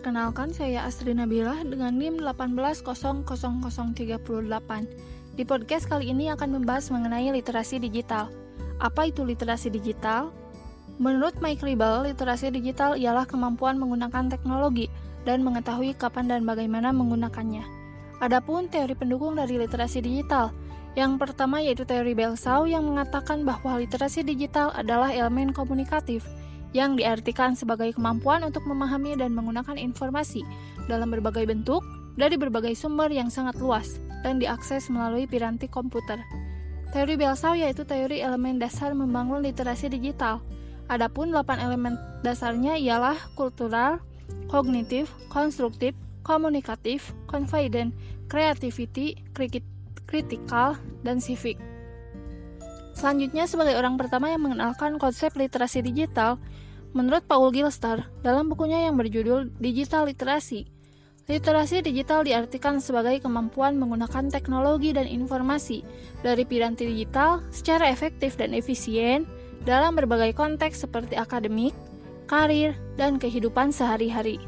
Perkenalkan, saya Asri Nabila dengan NIM 1800038. Di podcast kali ini akan membahas mengenai literasi digital. Apa itu literasi digital? Menurut Mike Ribal, literasi digital ialah kemampuan menggunakan teknologi dan mengetahui kapan dan bagaimana menggunakannya. Adapun teori pendukung dari literasi digital, yang pertama yaitu teori Belsau yang mengatakan bahwa literasi digital adalah elemen komunikatif – yang diartikan sebagai kemampuan untuk memahami dan menggunakan informasi dalam berbagai bentuk dari berbagai sumber yang sangat luas dan diakses melalui piranti komputer. Teori Belsau yaitu teori elemen dasar membangun literasi digital. Adapun 8 elemen dasarnya ialah kultural, kognitif, konstruktif, komunikatif, confident, creativity, kritikal, dan civic. Selanjutnya, sebagai orang pertama yang mengenalkan konsep literasi digital, Menurut Paul Gilster, dalam bukunya yang berjudul Digital Literasi, literasi digital diartikan sebagai kemampuan menggunakan teknologi dan informasi dari piranti digital secara efektif dan efisien dalam berbagai konteks seperti akademik, karir, dan kehidupan sehari-hari.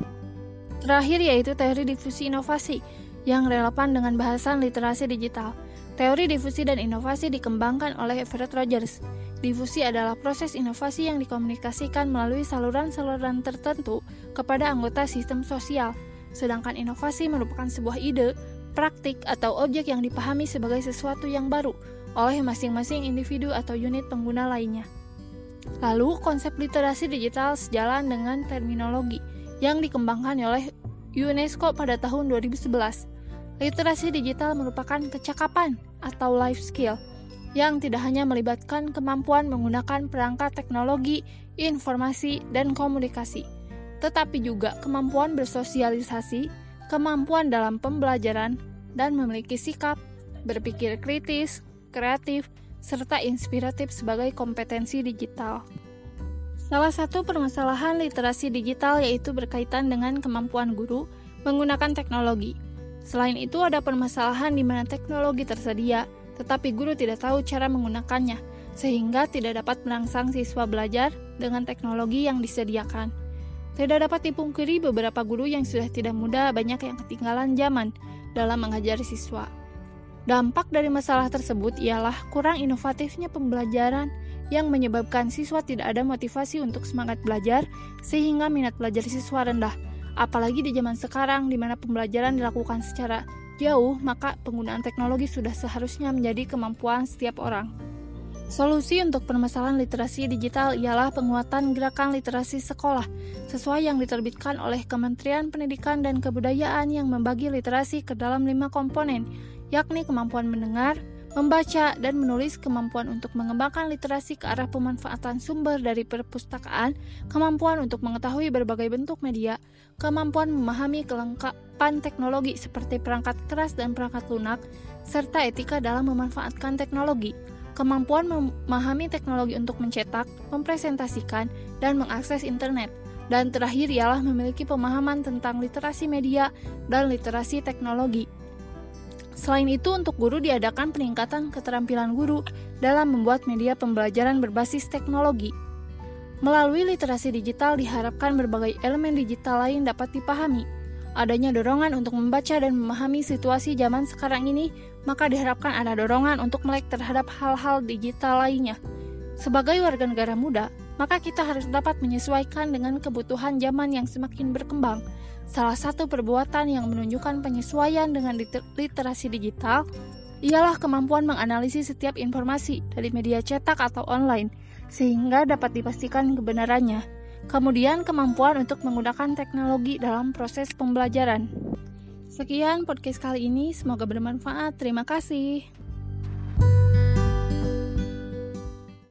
Terakhir yaitu teori difusi inovasi yang relevan dengan bahasan literasi digital. Teori difusi dan inovasi dikembangkan oleh Everett Rogers Difusi adalah proses inovasi yang dikomunikasikan melalui saluran-saluran tertentu kepada anggota sistem sosial, sedangkan inovasi merupakan sebuah ide, praktik, atau objek yang dipahami sebagai sesuatu yang baru oleh masing-masing individu atau unit pengguna lainnya. Lalu, konsep literasi digital sejalan dengan terminologi yang dikembangkan oleh UNESCO pada tahun 2011. Literasi digital merupakan kecakapan atau life skill yang tidak hanya melibatkan kemampuan menggunakan perangkat teknologi, informasi, dan komunikasi, tetapi juga kemampuan bersosialisasi, kemampuan dalam pembelajaran, dan memiliki sikap berpikir kritis, kreatif, serta inspiratif sebagai kompetensi digital. Salah satu permasalahan literasi digital yaitu berkaitan dengan kemampuan guru menggunakan teknologi. Selain itu, ada permasalahan di mana teknologi tersedia, tetapi guru tidak tahu cara menggunakannya, sehingga tidak dapat merangsang siswa belajar dengan teknologi yang disediakan. Tidak dapat dipungkiri beberapa guru yang sudah tidak muda banyak yang ketinggalan zaman dalam mengajari siswa. Dampak dari masalah tersebut ialah kurang inovatifnya pembelajaran yang menyebabkan siswa tidak ada motivasi untuk semangat belajar sehingga minat belajar siswa rendah. Apalagi di zaman sekarang di mana pembelajaran dilakukan secara jauh, maka penggunaan teknologi sudah seharusnya menjadi kemampuan setiap orang. Solusi untuk permasalahan literasi digital ialah penguatan gerakan literasi sekolah, sesuai yang diterbitkan oleh Kementerian Pendidikan dan Kebudayaan yang membagi literasi ke dalam lima komponen, yakni kemampuan mendengar, membaca, dan menulis kemampuan untuk mengembangkan literasi ke arah pemanfaatan sumber dari perpustakaan, kemampuan untuk mengetahui berbagai bentuk media, kemampuan memahami kelengkapan teknologi seperti perangkat keras dan perangkat lunak, serta etika dalam memanfaatkan teknologi. Kemampuan memahami teknologi untuk mencetak, mempresentasikan, dan mengakses internet. Dan terakhir ialah memiliki pemahaman tentang literasi media dan literasi teknologi. Selain itu, untuk guru diadakan peningkatan keterampilan guru dalam membuat media pembelajaran berbasis teknologi. Melalui literasi digital diharapkan berbagai elemen digital lain dapat dipahami. Adanya dorongan untuk membaca dan memahami situasi zaman sekarang ini, maka diharapkan ada dorongan untuk melek terhadap hal-hal digital lainnya. Sebagai warga negara muda, maka kita harus dapat menyesuaikan dengan kebutuhan zaman yang semakin berkembang Salah satu perbuatan yang menunjukkan penyesuaian dengan literasi digital ialah kemampuan menganalisis setiap informasi dari media cetak atau online, sehingga dapat dipastikan kebenarannya. Kemudian, kemampuan untuk menggunakan teknologi dalam proses pembelajaran. Sekian podcast kali ini, semoga bermanfaat. Terima kasih.